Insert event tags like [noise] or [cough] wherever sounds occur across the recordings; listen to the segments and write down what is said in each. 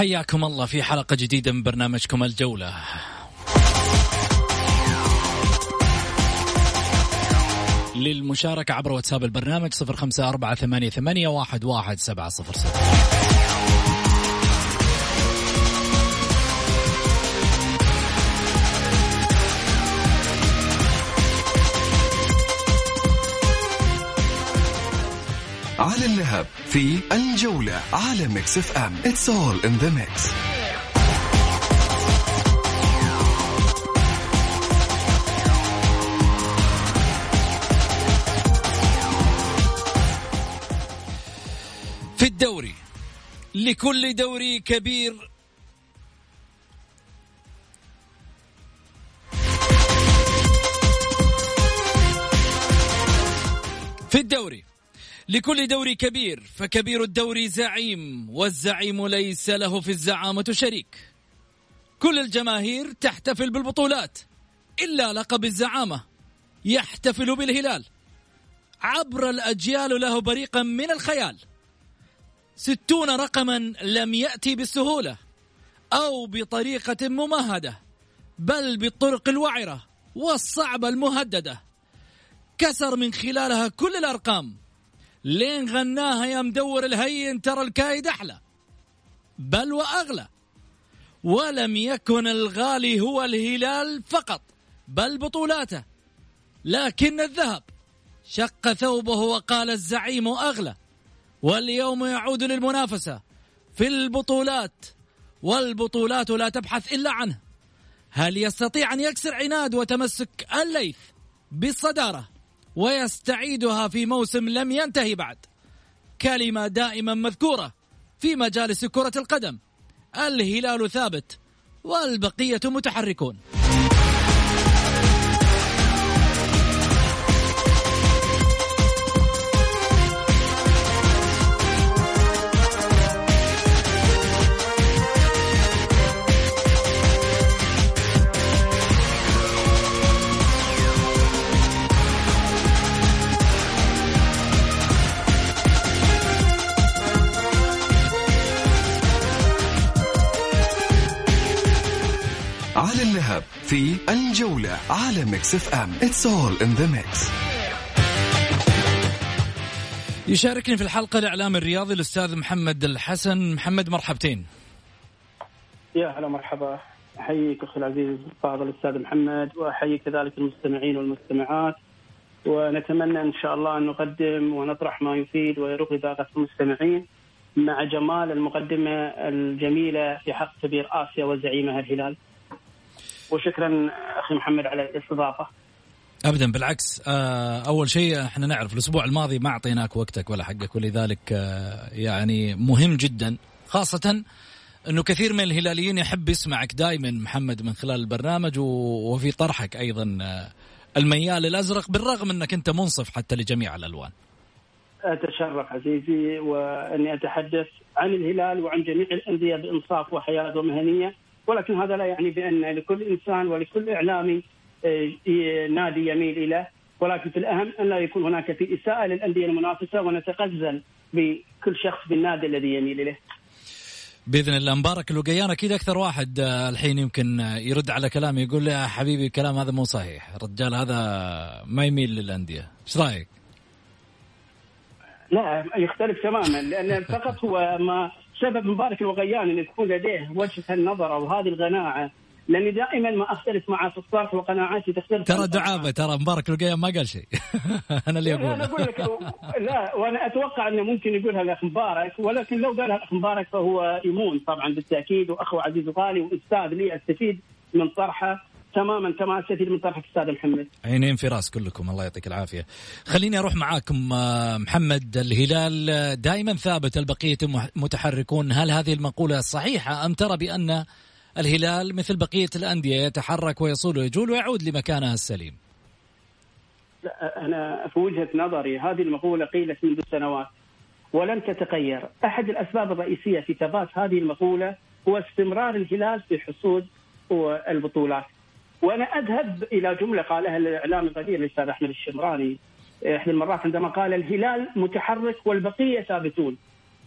حياكم الله في حلقة جديدة من برنامجكم الجولة. للمشاركة عبر واتساب البرنامج صفر خمسة أربعة ثمانية, واحد, واحد سبعة صفر صفر. على اللهب في الجولة على Mix FM It's all in the mix. في الدوري لكل دوري كبير لكل دوري كبير فكبير الدوري زعيم والزعيم ليس له في الزعامة شريك. كل الجماهير تحتفل بالبطولات إلا لقب الزعامة يحتفل بالهلال. عبر الأجيال له بريقا من الخيال. ستون رقما لم يأتي بالسهولة أو بطريقة ممهدة بل بالطرق الوعرة والصعبة المهددة. كسر من خلالها كل الأرقام. لين غناها يا مدور الهين ترى الكايد أحلى. بل وأغلى. ولم يكن الغالي هو الهلال فقط بل بطولاته. لكن الذهب. شق ثوبه وقال الزعيم أغلى. واليوم يعود للمنافسة في البطولات. والبطولات لا تبحث إلا عنه. هل يستطيع أن يكسر عناد وتمسك الليث؟ بالصدارة ويستعيدها في موسم لم ينتهي بعد. كلمة دائما مذكورة في مجالس كرة القدم. الهلال ثابت والبقية متحركون. في الجولة على Mix FM It's all in the mix. يشاركني في الحلقة الإعلام الرياضي الأستاذ محمد الحسن. محمد مرحبتين. يا هلا مرحبا. أحييك أخي العزيز الفاضل الأستاذ محمد واحيي كذلك المستمعين والمستمعات. ونتمنى إن شاء الله أن نقدم ونطرح ما يفيد ويرقي ذائقة المستمعين مع جمال المقدمة الجميلة في حق كبير آسيا وزعيمها الهلال. وشكرا أخي محمد على الاستضافة. ابدا بالعكس آه، أول شيء إحنا نعرف الأسبوع الماضي ما أعطيناك وقتك ولا حقك ولذلك آه، يعني مهم جدا خاصة إنه كثير من الهلاليين يحب يسمعك دائما محمد من خلال البرنامج وفي طرحك أيضا آه، الميال الأزرق بالرغم إنك أنت منصف حتى لجميع الألوان. أتشرف عزيزي وأني أتحدث عن الهلال وعن جميع الأندية بإنصاف وحياة ومهنية ولكن هذا لا يعني بأن لكل إنسان ولكل اعلامي آه، نادي يميل اليه ولكن في الأهم أن لا يكون هناك في إساءة للأندية المنافسة ونتغزل بكل شخص بالنادي الذي يميل إليه. بإذن الله. مبارك الوقيان أكيد أكثر واحد آه، الحين يمكن آه، يرد على كلامي يقول يا حبيبي الكلام هذا مو صحيح، الرجال هذا ما يميل للأندية، إيش رأيك؟ لا يختلف تماما لأن فقط هو ما سبب مبارك الوغيان ان تكون لديه وجهة النظر أو هذه القناعة. لأني دائما ما أختلف في الصرف وقناعاتي تختلف ترى دعابة ترى مبارك الوقيان ما قال شيء. [laughs] أنا اللي أقول أنا أقول لك لا وأنا أتوقع أنه ممكن يقولها الاخ مبارك ولكن لو قالها الاخ مبارك فهو يمون طبعا بالتأكيد وأخو عزيز وغالي وأستاذ لي أستفيد من طرحه. تماما كما استفيد من طرحك أستاذ محمد. عينين في راس كلكم الله يعطيك العافية. خليني أروح معاكم آه، محمد الهلال دائما ثابت البقية متحركون هل هذه المقولة صحيحة أم ترى بأن الهلال مثل بقية الأندية يتحرك ويصول ويجول ويعود لمكانها السليم؟ لا أنا في وجهة نظري هذه المقولة قيلت منذ سنوات ولن تتغير، أحد الأسباب الرئيسية في ثبات هذه المقولة هو استمرار الهلال في حصول البطولات. وأنا أذهب إلى جملة قالها الإعلام القدير الأستاذ أحمد الشمراني إحدى المرات عندما قال الهلال متحرك والبقية ثابتون.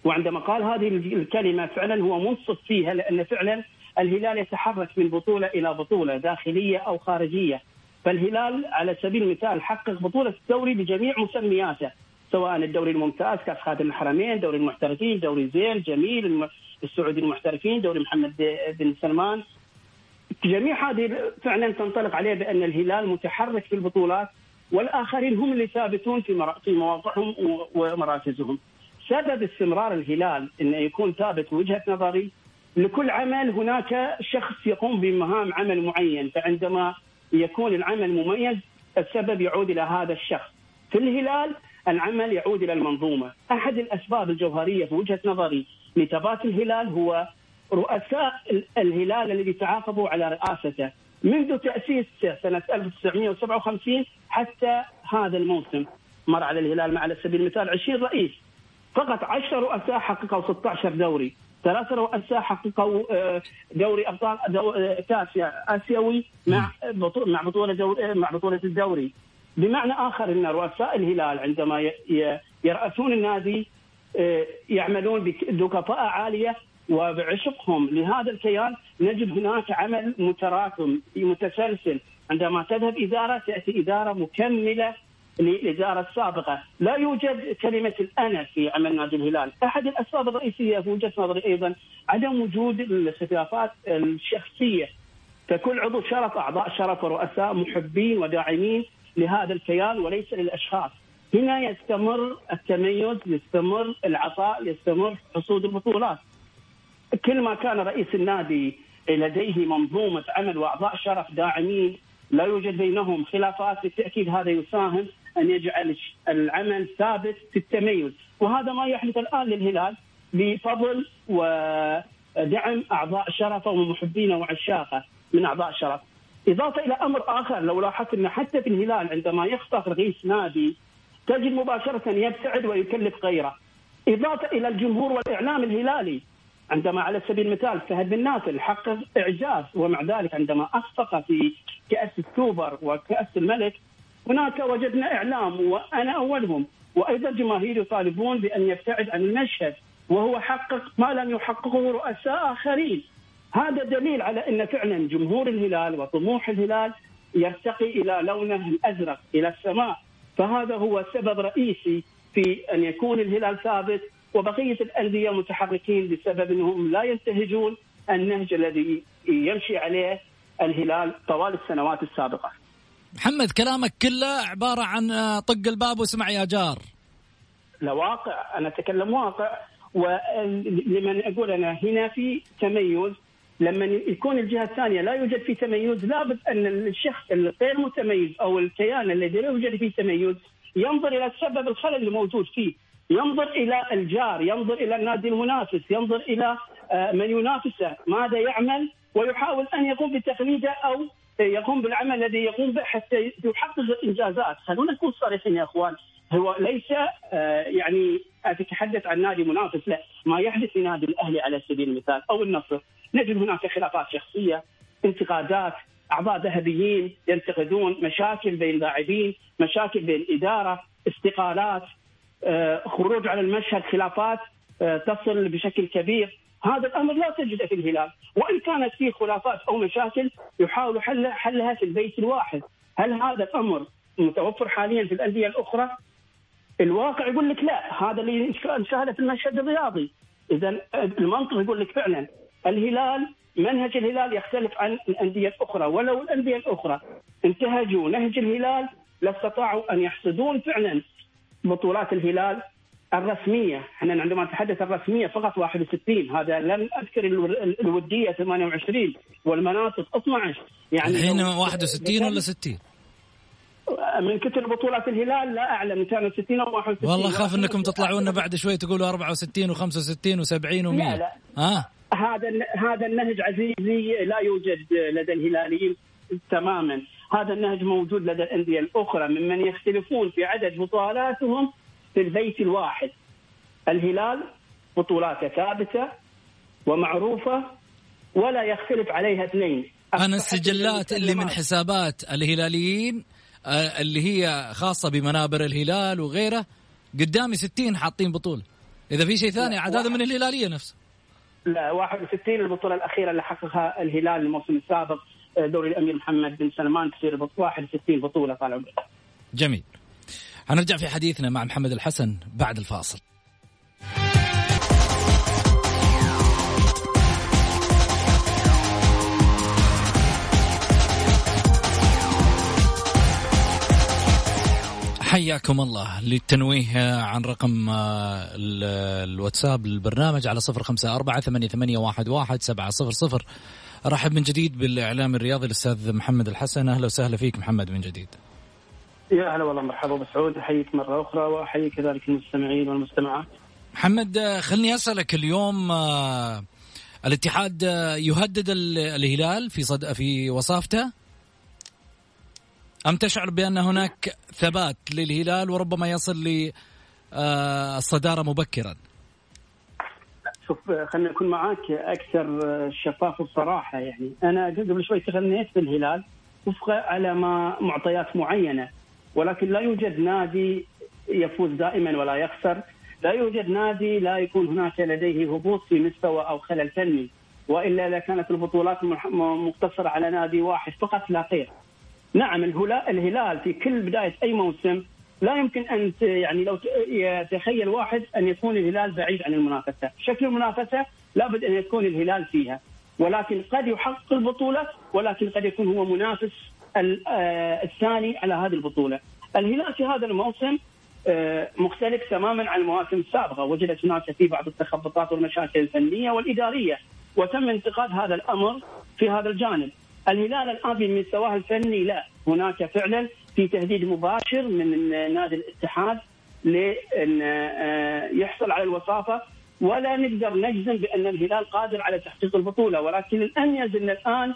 وعندما قال هذه الكلمة فعلا هو منصف فيها لأن فعلا الهلال يتحرك من بطولة إلى بطولة داخلية أو خارجية. فالهلال على سبيل المثال حقق بطولة الدوري بجميع مسمياته سواء الدوري الممتاز كأس خادم الحرمين، دوري المحترفين، دوري زين، جميل، السعودي المحترفين، دوري محمد بن سلمان، جميع هذه فعلا تنطلق عليه بأن الهلال متحرك في البطولات والآخرين هم اللي ثابتون في في مواقعهم ومراكزهم. سبب استمرار الهلال انه يكون ثابت وجهة نظري لكل عمل هناك شخص يقوم بمهام عمل معين فعندما يكون العمل مميز السبب يعود إلى هذا الشخص. في الهلال العمل يعود إلى المنظومة، أحد الأسباب الجوهرية في وجهة نظري لثبات الهلال هو رؤساء الهلال الذي تعاقبوا على رئاسته منذ تأسيسه سنة 1957 حتى هذا الموسم. مر على الهلال مع على سبيل المثال 20 رئيس. فقط 10 رؤساء حققوا 16 دوري. ثلاثة رؤساء حققوا آه، دوري أبطال آه، كاس آسيوي مع مع بطولة دوري آه، مع بطولة الدوري. بمعنى آخر إن رؤساء الهلال عندما يرأسون النادي يعملون بكفاءة عالية وبعشقهم لهذا الكيان نجد هناك عمل متراكم متسلسل. عندما تذهب إدارة تأتي إدارة مكملة للإدارة السابقة لا يوجد كلمة الأنا في عمل نادي الهلال. أحد الأسباب الرئيسية في وجهة نظري أيضا عدم وجود الخلافات الشخصية. فكل عضو شرف أعضاء شرف ورؤساء محبين وداعمين لهذا الكيان وليس للأشخاص. هنا يستمر التميز يستمر العطاء يستمر حصول البطولات. كل ما كان رئيس النادي لديه منظومة عمل وأعضاء شرف داعمين لا يوجد بينهم خلافات بالتأكيد هذا يساهم أن يجعل العمل ثابت في التميز وهذا ما يحدث الآن للهلال بفضل ودعم أعضاء شرفه ومحبينه وعشاقه من أعضاء شرف. إضافة إلى أمر آخر لو لاحظت أن حتى في الهلال عندما يخطف رئيس نادي تجد مباشرة يبتعد ويكلف غيره. إضافة إلى الجمهور والإعلام الهلالي عندما على سبيل المثال فهد بن ناصر حقق إعجاز ومع ذلك عندما اخفق في كأس السوبر وكأس الملك هناك وجدنا إعلام وأنا أولهم. وأيضا جماهير يطالبون بأن يبتعد عن المشهد وهو حقق ما لم يحققه رؤساء آخرين. هذا دليل على أن فعلا جمهور الهلال وطموح الهلال يرتقي إلى لونه الأزرق إلى السماء. فهذا هو سبب رئيسي في أن يكون الهلال ثابت وبقية الأندية متحركين بسبب أنهم لا ينتهجون النهج الذي يمشي عليه الهلال طوال السنوات السابقة. محمد كلامك كله عبارة عن طق الباب واسمع يا جار. لا واقع أنا أتكلم واقع ولمن أقول أنا هنا في تميز لما يكون الجهة الثانية لا يوجد في تميز لابد أن الشخص الغير متميز أو الكيان الذي لا يوجد فيه تميز ينظر إلى السبب الخلل اللي موجود فيه ينظر إلى الجار ينظر إلى النادي المنافس ينظر إلى آه، من ينافسه ماذا يعمل؟ ويحاول أن يقوم بتقليده أو يقوم بالعمل الذي يقوم به حتى يحقق إنجازات. خلونا نكون صريحين يا أخوان. هو ليس آه، يعني اتحدث عن نادي منافس لا. ما يحدث في نادي الأهلي على سبيل المثال أو النصر. نجد هناك خلافات شخصية انتقادات أعضاء ذهبيين ينتقدون مشاكل بين لاعبين مشاكل بين الاداره استقالات. آه، خروج على المشهد خلافات آه، تصل بشكل كبير. هذا الأمر لا تجده في الهلال. وإن كانت فيه خلافات أو مشاكل يحاول حلها حلها في البيت الواحد. هل هذا الأمر متوفر حاليا في الأندية الأخرى؟ الواقع يقول لك لا. هذا اللي نشاهده في المشهد الرياضي. اذا المنطق يقول لك فعلا الهلال منهج الهلال يختلف عن الأندية الأخرى. ولو الأندية الأخرى انتهجوا نهج الهلال لاستطاعوا أن يحصدون فعلا بطولات الهلال الرسمية، إحنا عندما نتحدث الرسمية فقط 61 هذا لم أذكر الودية 28 والمناطق 12 يعني الحين 61 ولا 60؟ من كثر بطولات الهلال لا أعلم ان كانوا 60 أو 61 والله اخاف إنكم تطلعون بعد شوي تقولوا 64 و65 و70 و100 لا لا. ها؟ هذا هذا النهج عزيزي لا يوجد لدى الهلاليين تماما. هذا النهج موجود لدى الأندية الأخرى ممن يختلفون في عدد بطولاتهم في البيت الواحد. الهلال بطولاته ثابتة ومعروفة ولا يختلف عليها اثنين. أنا السجلات اللي من حسابات الهلاليين آه، اللي هي خاصة بمنابر الهلال وغيره قدامي 60 حاطين بطوله إذا في شيء ثاني عاد هذا من الهلالية نفسه لا 61 البطولة الأخيرة اللي حققها الهلال الموسم السابق. دوري الأمير محمد بن سلمان تصير 61 بطولة طال عمرك. جميل. هنرجع في حديثنا مع محمد الحسن بعد الفاصل. حياكم الله. للتنويه عن رقم آه، الواتساب للبرنامج على صفر خمسة أربعة ثمانية, واحد سبعة صفر صفر. أرحب من جديد بالإعلام الرياضي الأستاذ محمد الحسن. أهلا وسهلا فيك محمد من جديد. يا هلا والله مرحبا. ابو سعود أحييك مرة أخرى وأحيي كذلك المستمعين والمستمعات. محمد آه، خلني أسألك اليوم آه، الاتحاد يهدد الهلال في صد... في وصافته؟ أم تشعر بأن هناك ثبات للهلال وربما يصل للصدارة مبكرا؟ شوف خلينا نكون معاك أكثر شفاف وصراحة يعني. أنا قبل شوي تغنيت بالهلال وفق على ما معطيات معينة. ولكن لا يوجد نادي يفوز دائما ولا يخسر. لا يوجد نادي لا يكون هناك لديه هبوط في مستوى أو خلل فني. وإلا لكانت البطولات مقتصرة على نادي واحد فقط لا غير. نعم الهلال في كل بداية أي موسم لا يمكن أن يعني لو يتخيل واحد أن يكون الهلال بعيد عن المنافسة، شكل المنافسة لابد أن يكون الهلال فيها، ولكن قد يحقق البطولة ولكن قد يكون هو منافس آه، الثاني على هذه البطولة. الهلال في هذا الموسم آه، مختلف تماما عن المواسم السابقة، وجدت هناك في بعض التخبطات والمشاكل الفنية والإدارية، وتم انتقاد هذا الأمر في هذا الجانب. الهلال الآن بمستواه الفني لا. هناك فعلا في تهديد مباشر من نادي الاتحاد لأن آه، يحصل على الوصافة. ولا نقدر نجزم بأن الهلال قادر على تحقيق البطولة ولكن الاميز ان الآن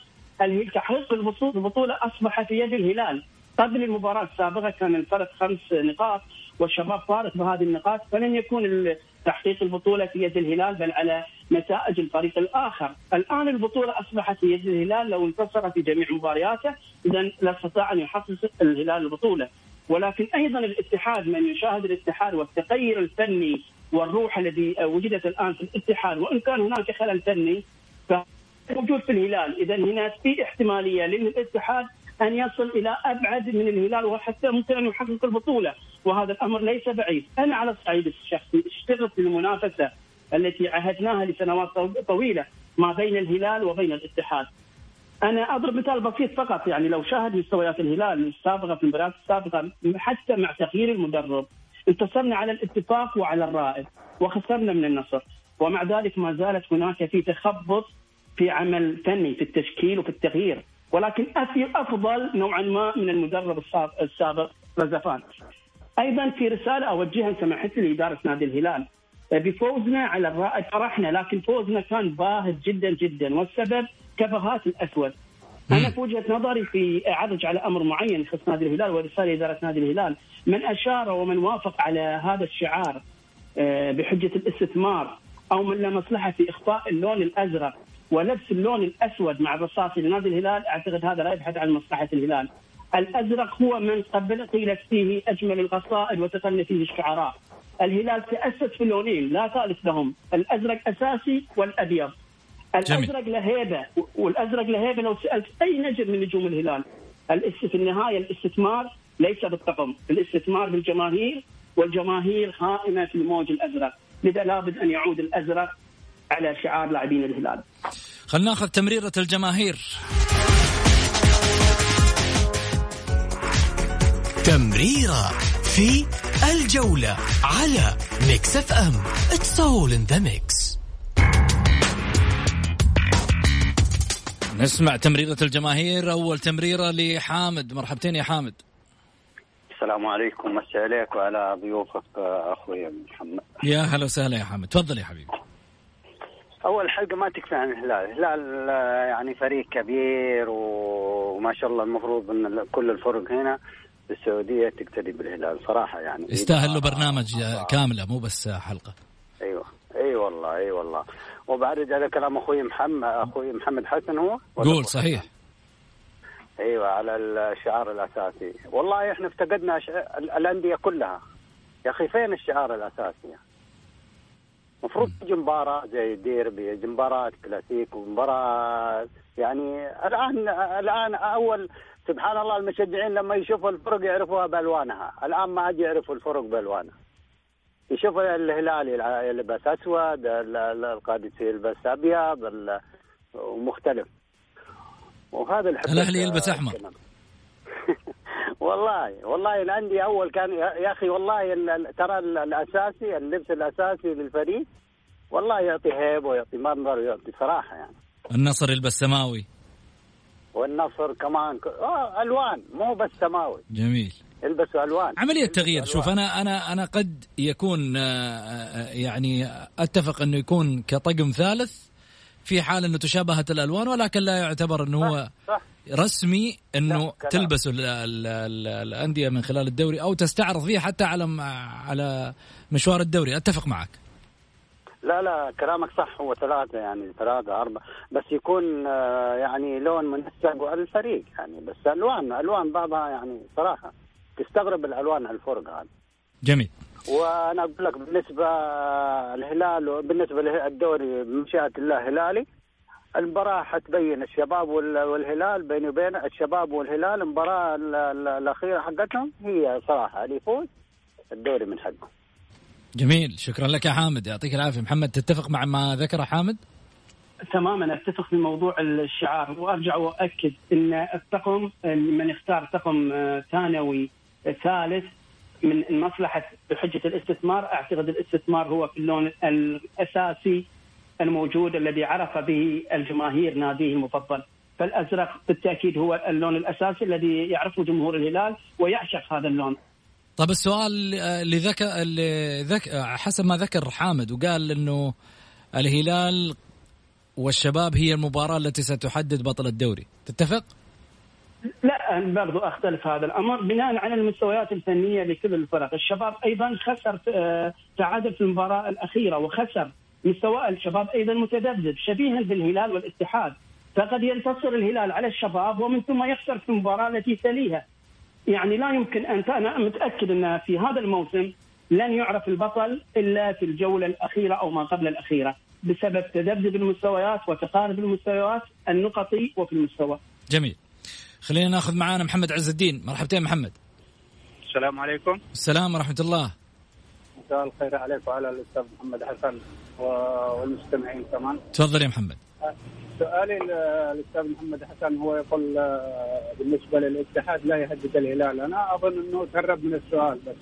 تحقيق البطوله أصبح في يد الهلال. قبل المباراة السابقة كان الفرق خمس نقاط والشباب فارق بهذه النقاط فلن يكون تحقيق البطولة في يد الهلال بل على نتائج الفريق الآخر، الآن البطولة أصبحت في يد الهلال لو انتصر في جميع مبارياته اذا لا استطاع أن يحقق الهلال البطولة، ولكن أيضا الاتحاد من يشاهد الاتحاد والتغير الفني والروح الذي وجدت الآن في الاتحاد وإن كان هناك خلل فني موجود في الهلال، اذا هناك في احتمالية للاتحاد أن يصل إلى أبعد من الهلال وحتى ممكن أن يحقق البطولة. وهذا الأمر ليس بعيد، أنا على الصعيد الشخصي اشتغلت في المنافسة التي عهدناها لسنوات طويلة ما بين الهلال وبين الاتحاد. أنا أضرب مثال بسيط فقط. يعني لو شاهد مستويات الهلال السابقة في المباريات السابقة حتى مع تغيير المدرب انتصرنا على الاتفاق وعلى الرائد وخسرنا من النصر. ومع ذلك ما زالت هناك في تخبط في عمل فني في التشكيل وفي التغيير. ولكن أفضل نوعا ما من المدرب السابق رزفان. أيضا في رسالة أوجهها سماحتي لإدارة نادي الهلال بفوزنا على الرائد فرحنا لكن فوزنا كان باهت جدا جدا والسبب كفهات الأسود. أنا في وجهة نظري في اعرج على أمر معين يخص نادي الهلال ورسالة إدارة نادي الهلال من أشار ومن وافق على هذا الشعار آه، بحجة الاستثمار أو من له مصلحه في إخفاء اللون الأزرق ولبس اللون الأسود مع الرصاصي لنادي الهلال أعتقد هذا لا يبحث عن مصلحة الهلال. الأزرق هو من قبل قيلت فيه أجمل القصائد وتقن فيه الشعراء. الهلال تأسس في اللونين لا ثالث لهم، الأزرق أساسي والأبيض. الأزرق له هيبة والأزرق له هيبة لو سألت أي نجم من نجوم الهلال في النهاية الاستثمار ليس بالطقم، الاستثمار بالجماهير والجماهير هائمه في الموج الأزرق، لذا لابد أن يعود الأزرق على شعار لاعبين الهلال. خلينا ناخذ تمريرة الجماهير. تمريرة في الجولة على Mix FM. It's all in the mix نسمع تمريرة الجماهير. أول تمريرة لحامد. مرحبتين يا حامد. السلام عليكم. مساء عليك وعلى ضيوفك أخوي محمد. يا هلا وسهلا يا حامد. تفضل يا حبيبي. أول حلقة ما تكفي عن الهلال، الهلال يعني فريق كبير وما شاء الله المفروض إن كل الفرق هنا بالسعوديه تقتدي بالهلال. صراحة يعني يستاهل له برنامج كاملة مو بس حلقة. أيوه. أي أيوة والله أي أيوة والله وبعرج على كلام أخوي محمد أخوي محمد حسن هو؟ قول صحيح. أيوه على الشعار الأساسي. والله إحنا افتقدنا الأندية كلها. يا أخي فين الشعار الأساسي؟ المفروض تجي مباراه زي ديربي مباراه كلاسيكو مباراه يعني الآن الآن أول سبحان الله المشجعين لما يشوفوا الفرق يعرفوها بألوانها. الآن ما عاد يعرفوا الفرق بألوانها. يشوف الهلالي يلبس أسود القادسي يلبس أبيض ومختلف. وهذا الأهلي يلبس أحمر. والله والله الانديه أول كان يا أخي والله ترى الأساسي اللبس الأساسي للفريق والله يعطي هيبه ويعطي منظر ويعطي صراحة يعني. النصر يلبس سماوي. والنصر كمان آه ألوان مو بس سماوي. جميل. يلبسوا ألوان عملية تغيير. شوف أنا أنا أنا قد يكون آه، آه، يعني أتفق إنه يكون كطقم ثالث في حال إنه تشابهت الألوان ولكن لا يعتبر إنه هو صح. رسمي إنه تلبسوا الأندية من خلال الدوري أو تستعرض فيه حتى على على مشوار الدوري. أتفق معك. لا لا كلامك صح. هو ثلاثة يعني ثلاثة أربعة. بس يكون آه، يعني لون منسق الفريق يعني. بس ألوان ألوان بعضها يعني صراحة تستغرب الألوان الفرق هذا جميل. وأنا أقول لك بالنسبة الهلال بالنسبة للدوري بمشيئه الله هلالي المباراة حتبين الشباب والهلال بيني وبين الشباب والهلال المباراة الأخيرة حقتهم هي صراحة اللي يفوز الدوري من حقه جميل. شكرا لك يا حامد. يعطيك العافية. محمد تتفق مع ما ذكر حامد؟ تماما. أتفق في موضوع الشعار. وأرجع واكد إن الطقم من يختار طقم ثانوي ثالث من مصلحة بحجة الاستثمار. أعتقد الاستثمار هو في اللون الأساسي الموجود الذي عرف به الجماهير ناديه المفضل. فالأزرق بالتأكيد هو اللون الأساسي الذي يعرفه جمهور الهلال ويعشق هذا اللون. طيب السؤال اللي ذكر اللي ذك حسب ما ذكر حامد وقال إنه الهلال والشباب هي المباراة التي ستحدد بطل الدوري. تتفق؟ لا أنا برضو أختلف هذا الأمر. بناء على المستويات الفنية لكل الفرق، الشباب أيضا خسر آه، تعادل في المباراة الأخيرة وخسر مستوى الشباب أيضا متذبذب شبيها بالهلال والاتحاد فقد ينتصر الهلال على الشباب ومن ثم يخسر في المباراه التي تليها يعني لا يمكن أن أنا متأكد أن في هذا الموسم لن يعرف البطل إلا في الجولة الأخيرة أو ما قبل الأخيرة بسبب تذبذب المستويات وتقارب المستويات النقطي وفي المستوى. جميل. خلينا ناخذ معانا محمد عز الدين، مرحبتين محمد. السلام عليكم. السلام ورحمة الله. مساء الخير عليك وعلى الأستاذ محمد حسن والمستمعين كمان. تفضل يا محمد. سؤالي للأستاذ محمد حسن هو يقول آه، بالنسبة للاتحاد لا يهدد الهلال، أنا أظن إنه تهرب من السؤال بس.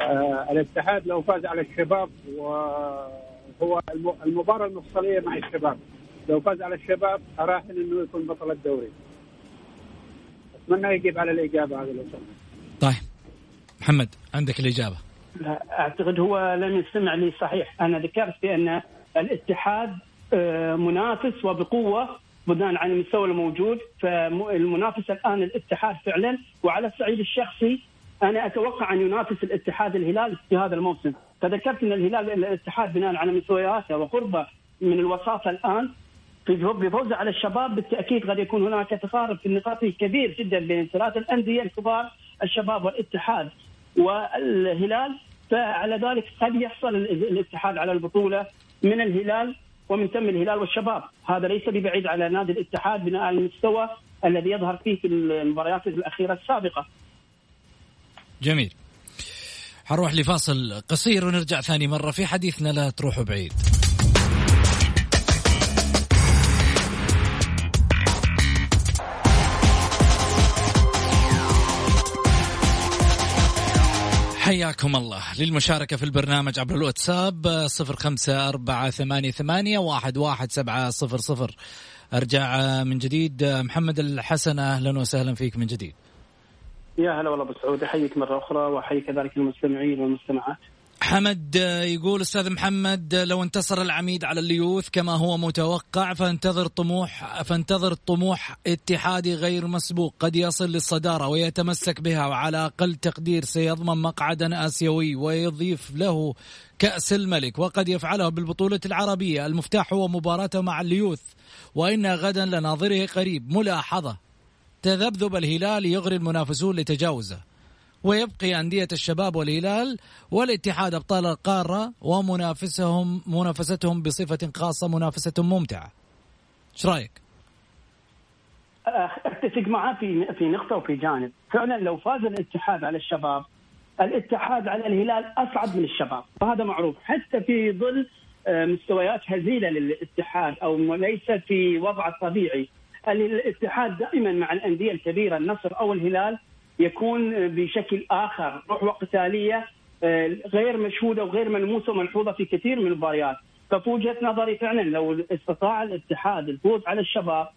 آه الاتحاد لو فاز على الشباب وهو الم- المباراة المفصلية مع الشباب لو فاز على الشباب أراهن إنه يكون بطل الدوري أتمنى يجيب على الإجابة هذه لو سمحت طيب محمد عندك الإجابة لا أعتقد هو لم يستمع لي صحيح. أنا ذكرت بأن الاتحاد آه، منافس وبقوة بناء على المستوى الموجود. فالمنافس الآن الاتحاد فعلا وعلى الصعيد الشخصي أنا أتوقع أن ينافس الاتحاد الهلال في هذا الموسم. فذكرت أن الهلال الاتحاد بناء على مستوياته وقربه من الوساطه الآن في بفوزه على الشباب بالتأكيد قد يكون هناك تقارب في النقاط كبير جدا بين ثلاث الأندية الكبار الشباب والاتحاد. والهلال فعلى ذلك قد يحصل ال- الاتحاد على البطولة من الهلال ومن ثم الهلال والشباب. هذا ليس ببعيد على نادي الاتحاد بناء على المستوى الذي يظهر فيه في المباريات الأخيرة السابقة. جميل. حنروح لفاصل قصير ونرجع ثاني مرة في حديثنا لا تروحوا بعيد. حياكم الله. للمشاركة في البرنامج عبر الواتساب صفر خمسة أربعة ثمانية ثمانية واحد واحد سبعة صفر صفر. أرجع من جديد. محمد الحسن أهلا وسهلا فيك من جديد. يا هلا والله أبو سعود. أحييك مرة أخرى وأحيي كذلك المستمعين والمستمعات. حمد آه، يقول أستاذ محمد آه، لو انتصر العميد على الليوث كما هو متوقع فانتظر طموح فانتظر طموح اتحادي غير مسبوق. قد يصل للصدارة ويتمسك بها وعلى أقل تقدير سيضمن مقعدا آسيوي ويضيف له كأس الملك. وقد يفعله بالبطولة العربية. المفتاح هو مباراته مع الليوث وإن غدا لناظره قريب. ملاحظة تذبذب الهلال يغري المنافسون لتجاوزه. ويبقي أندية الشباب والهلال والاتحاد أبطال القارة ومنافسهم منافستهم بصفة خاصة منافسة ممتعة. إيش رأيك؟ أتفق معاه في في نقطة وفي جانب، فعلا لو فاز الاتحاد على الشباب الاتحاد على الهلال أصعب من الشباب، وهذا معروف حتى في ظل آه، مستويات هزيلة للاتحاد أو ليس في وضعه الطبيعي. الاتحاد دائما مع الأندية الكبيرة النصر أو الهلال يكون بشكل آخر روح وقتالية آه، غير مشهودة وغير ملموسة وملحوظة في كثير من المباريات. ففي وجهه نظري فعلا لو استطاع الاتحاد الفوز على الشباب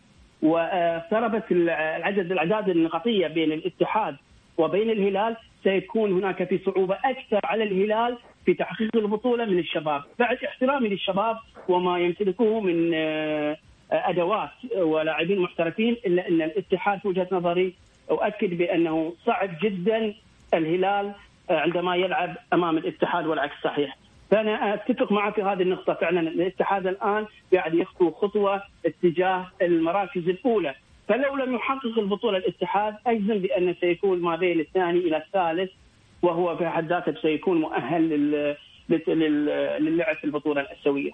واقتربت العدد الأعداد النقطية بين الاتحاد وبين الهلال سيكون هناك في صعوبة أكثر على الهلال في تحقيق البطولة من الشباب، بعد احترامي للشباب وما يمتلكوه من آه، أدوات ولاعبين محترفين إلا أن الاتحاد في وجهة نظري اؤكد بأنه صعب جدا الهلال آه، عندما يلعب أمام الاتحاد والعكس صحيح. فأنا أتفق معه في هذه النقطة فعلا الاتحاد الآن قاعد يخطو خطوة اتجاه المراكز الأولى فلو لم يحقق البطولة الاتحاد أجزم بأن سيكون ما بين الثاني إلى الثالث وهو في حد ذاته سيكون مؤهل لل- لل- للعب في البطولة الاسيويه.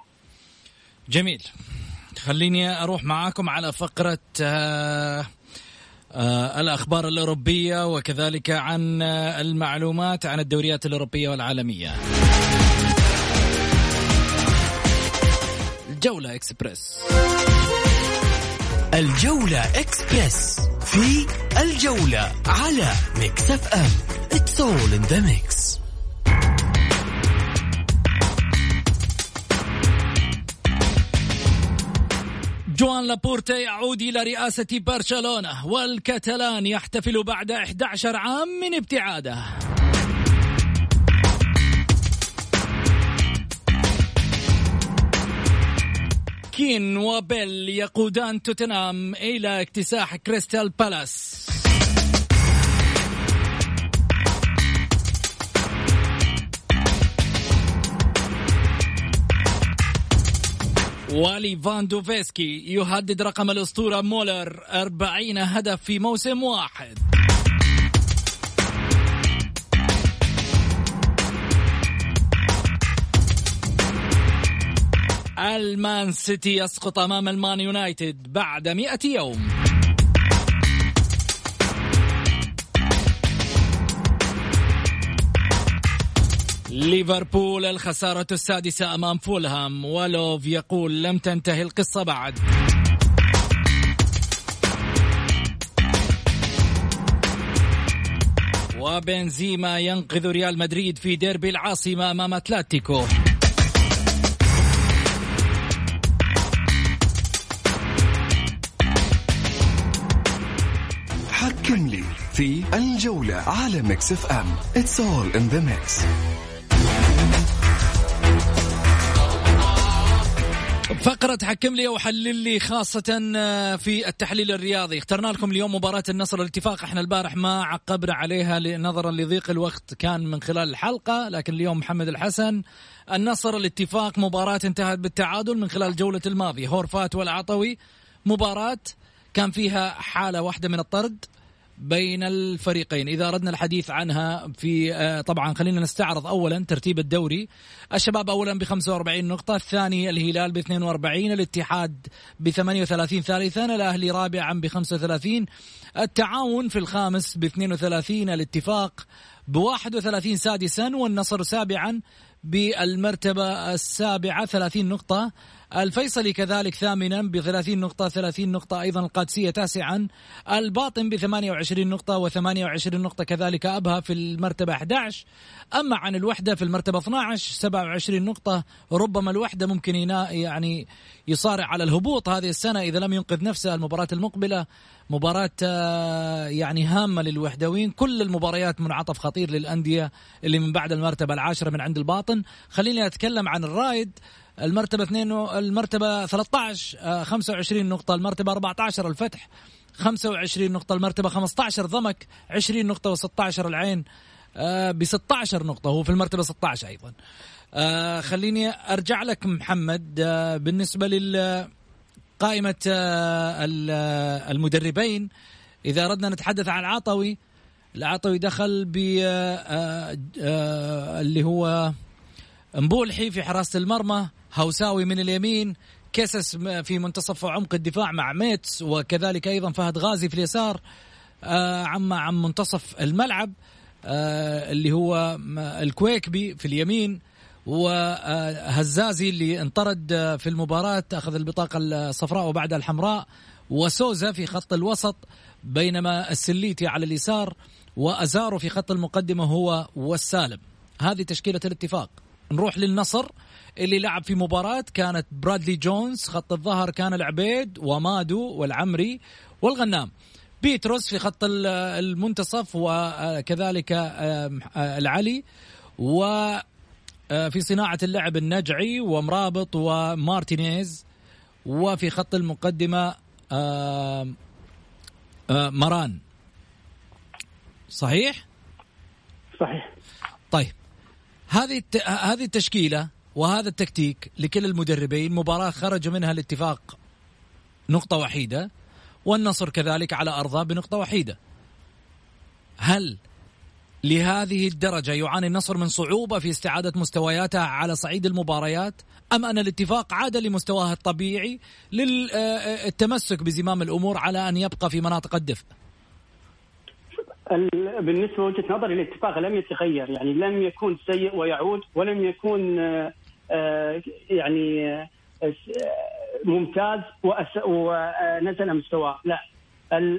جميل. خليني أروح معاكم على فقرة آه الأخبار الأوروبية وكذلك عن آه المعلومات عن الدوريات الأوروبية والعالمية. الجولة إكسبريس. الجولة إكسبرس في الجولة على Mix FM It's all in the mix جوان لابورتا يعود إلى رئاسة برشلونة والكتلان يحتفل بعد 11 عام من ابتعاده. كين وبيل يقودان توتنهام إلى اكتساح كريستال بالاس. وليفاندوفسكي يهدد رقم الأسطورة مولر 40 هدف في موسم واحد. المان سيتي يسقط أمام المان يونايتد بعد 100 يوم. ليفربول الخسارة السادسة أمام فولهام وكلوب يقول لم تنتهي القصة بعد. وبنزيما ينقذ ريال مدريد في ديربي العاصمة أمام أتلتيكو. حكم لي في الجولة على Mix FM. It's all in the mix. فقرة حكم لي وحلل لي خاصة آه، في التحليل الرياضي. اخترنا لكم اليوم مباراة النصر الاتفاق إحنا البارح ما عقبنا عليها نظرا لضيق الوقت كان من خلال الحلقة لكن اليوم محمد الحسن النصر الاتفاق مباراة انتهت بالتعادل من خلال الجولة الماضية هورفات والعطوي مباراة كان فيها حالة واحدة من الطرد. بين الفريقين. إذا أردنا الحديث عنها في آه، طبعا خلينا نستعرض أولا ترتيب الدوري. الشباب أولا ب 45 نقطة الثاني الهلال ب 42 الاتحاد ب 38 ثالثا الأهلي رابعا ب 35 التعاون في الخامس ب 32 الاتفاق ب 31 سادسا والنصر سابعا بالمرتبة السابعة 30 نقطة. الفيصلي كذلك ثامنا ب 30 نقطة 30 نقطة أيضا القادسية تاسعا. الباطن ب 28 نقطة و28 نقطة كذلك أبها في المرتبة 11 أما عن الوحدة في المرتبة 12 27 نقطة. ربما الوحدة ممكن يعني يصارع على الهبوط هذه السنة إذا لم ينقذ نفسه. المباراة المقبلة مباراة آه، يعني هامة للوحدوين كل المباريات منعطف خطير للأندية اللي من بعد المرتبة العاشرة من عند الباطن. خليني أتكلم عن الرايد المرتبة 2 المرتبة 13 25 آه، نقطة المرتبة 14 الفتح 25 نقطة المرتبة 15 ضمك 20 نقطة و16 العين آه، ب 16 نقطة هو في المرتبة 16 أيضا. آه، خليني أرجع لك محمد بالنسبة لل قائمة المدربين إذا أردنا نتحدث عن العطوي العطوي دخل ب اللي هو مبولحي في حراسة المرمى هوساوي من اليمين كيسس في منتصف عمق الدفاع مع ميتس وكذلك أيضا فهد غازي في اليسار آه عم عم منتصف الملعب آه اللي هو الكويكبي في اليمين وهزازي اللي انطرد في المباراة أخذ البطاقة الصفراء وبعدها الحمراء وسوزا في خط الوسط بينما السليتي على اليسار وأزارو في خط المقدمة هو والسالم. هذه تشكيلة الاتفاق. نروح للنصر اللي لعب في مباراة كانت برادلي جونز خط الظهر كان العبيد ومادو والعمري والغنام. بيتروس في خط المنتصف وكذلك العلي و في صناعة اللعب النجعي ومرابط ومارتينيز وفي خط المقدمة مران. صحيح؟ صحيح. طيب هذه هذه التشكيلة وهذا التكتيك لكل المدربين مباراة خرج منها الاتفاق نقطة وحيدة والنصر كذلك على أرضه بنقطة وحيدة. هل لهذه الدرجة يعاني النصر من صعوبة في استعادة مستوياتها على صعيد المباريات أم أن الاتفاق عاد لمستواه الطبيعي للتمسك بزمام الأمور على أن يبقى في مناطق الدفء؟ بالنسبة لوجهه نظري الاتفاق لم يتغير يعني لم يكون سيء ويعود ولم يكون آه، آه، يعني آه، ممتاز ونزل مستواه. لا.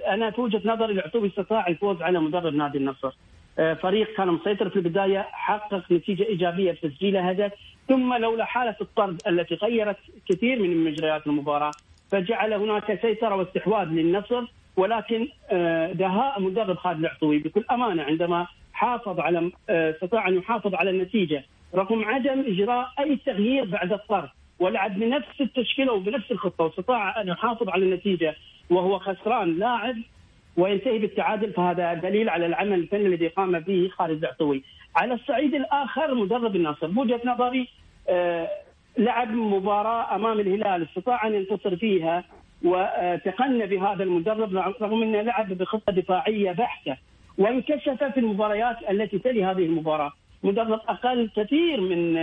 أنا في وجهة نظري العطوبي استطاع الفوز على مدرب نادي النصر. فريق كان مسيطر في البداية حقق نتيجة إيجابية بتسجيل هدف ثم لولا حالة الطرد التي غيرت كثير من مجريات المباراة فجعل هناك سيطرة واستحواذ للنصر. ولكن آه، دهاء مدرب خالد العطوي بكل أمانة عندما حافظ على آه، استطاع أن يحافظ على النتيجة رغم عدم إجراء أي تغيير بعد الطرد ولعب بنفس التشكيلة وبنفس الخطة واستطاع أن يحافظ على النتيجة وهو خسران لاعب وينتهي بالتعادل فهذا دليل على العمل الفني الذي قام به خالد العطوي. على الصعيد الآخر مدرب النصر بوجهة نظري آه، لعب مباراة أمام الهلال استطاع أن ينتصر فيها وتقنى بهذا المدرب رغم انه لعب بخطة دفاعية بحتة وانكشف في المباريات التي تلي هذه المباراة. مدرب أقل كثير من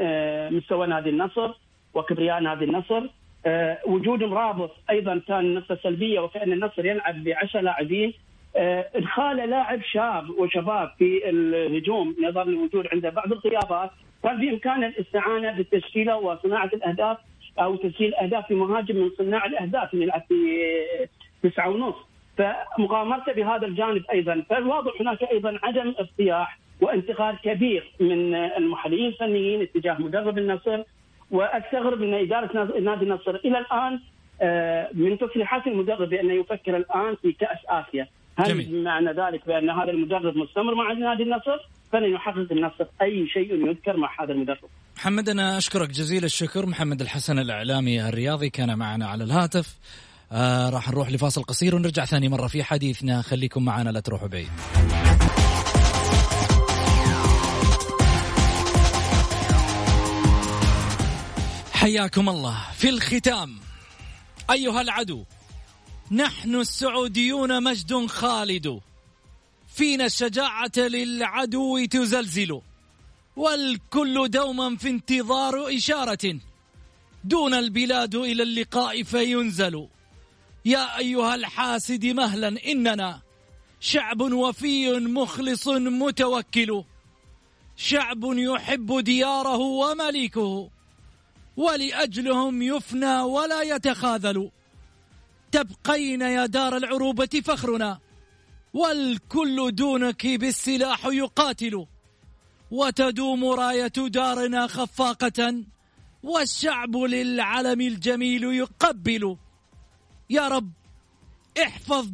آه، مستوى نادي النصر وكبرياء نادي النصر. آه، وجود مرابط أيضا كان نقطة سلبية وكأن النصر يلعب ب 10 لاعبين. آه، إدخال لاعب شاب وشباب في الهجوم نظرا لوجود عنده بعض الغيابات كان بامكانه الاستعانة بالتشكيلة وصناعة الأهداف أو تسجيل أهداف في مهاجم من صناع الأهداف يلعب في تسعة ونص. فمغامرته بهذا الجانب أيضا. فالواضح هناك أيضا عدم ارتياح وانتقاد كبير من المحللين الفنيين اتجاه مدرب النصر وأستغرب ان إدارة نادي النصر. إلى الآن آه، من تصريحات المدرب بانه يفكر الآن في كأس آسيا. هل جميل. معنى ذلك بأن هذا المدرب مستمر مع نادي النصر؟ فلن يحقق النصر أي شيء يذكر مع هذا المدرب. محمد أنا أشكرك جزيل الشكر. محمد الحسن الإعلامي الرياضي كان معنا على الهاتف. آه راح نروح لفاصل قصير ونرجع ثاني مرة في حديثنا. خليكم معنا لا تروحوا بعيد. حياكم الله. في الختام أيها العدو نحن السعوديون مجد خالد. فينا الشجاعة للعدو تزلزل. والكل دوما في انتظار إشارة. دون البلاد إلى اللقاء فينزل. يا أيها الحاسد مهلا إننا شعب وفي مخلص متوكل. شعب يحب دياره ومليكه ولأجلهم يفنى ولا يتخاذل. تبقين يا دار العروبة فخرنا والكل دونك بالسلاح يقاتل. وتدوم راية دارنا خفاقة والشعب للعلم الجميل يقبل. يا رب احفظ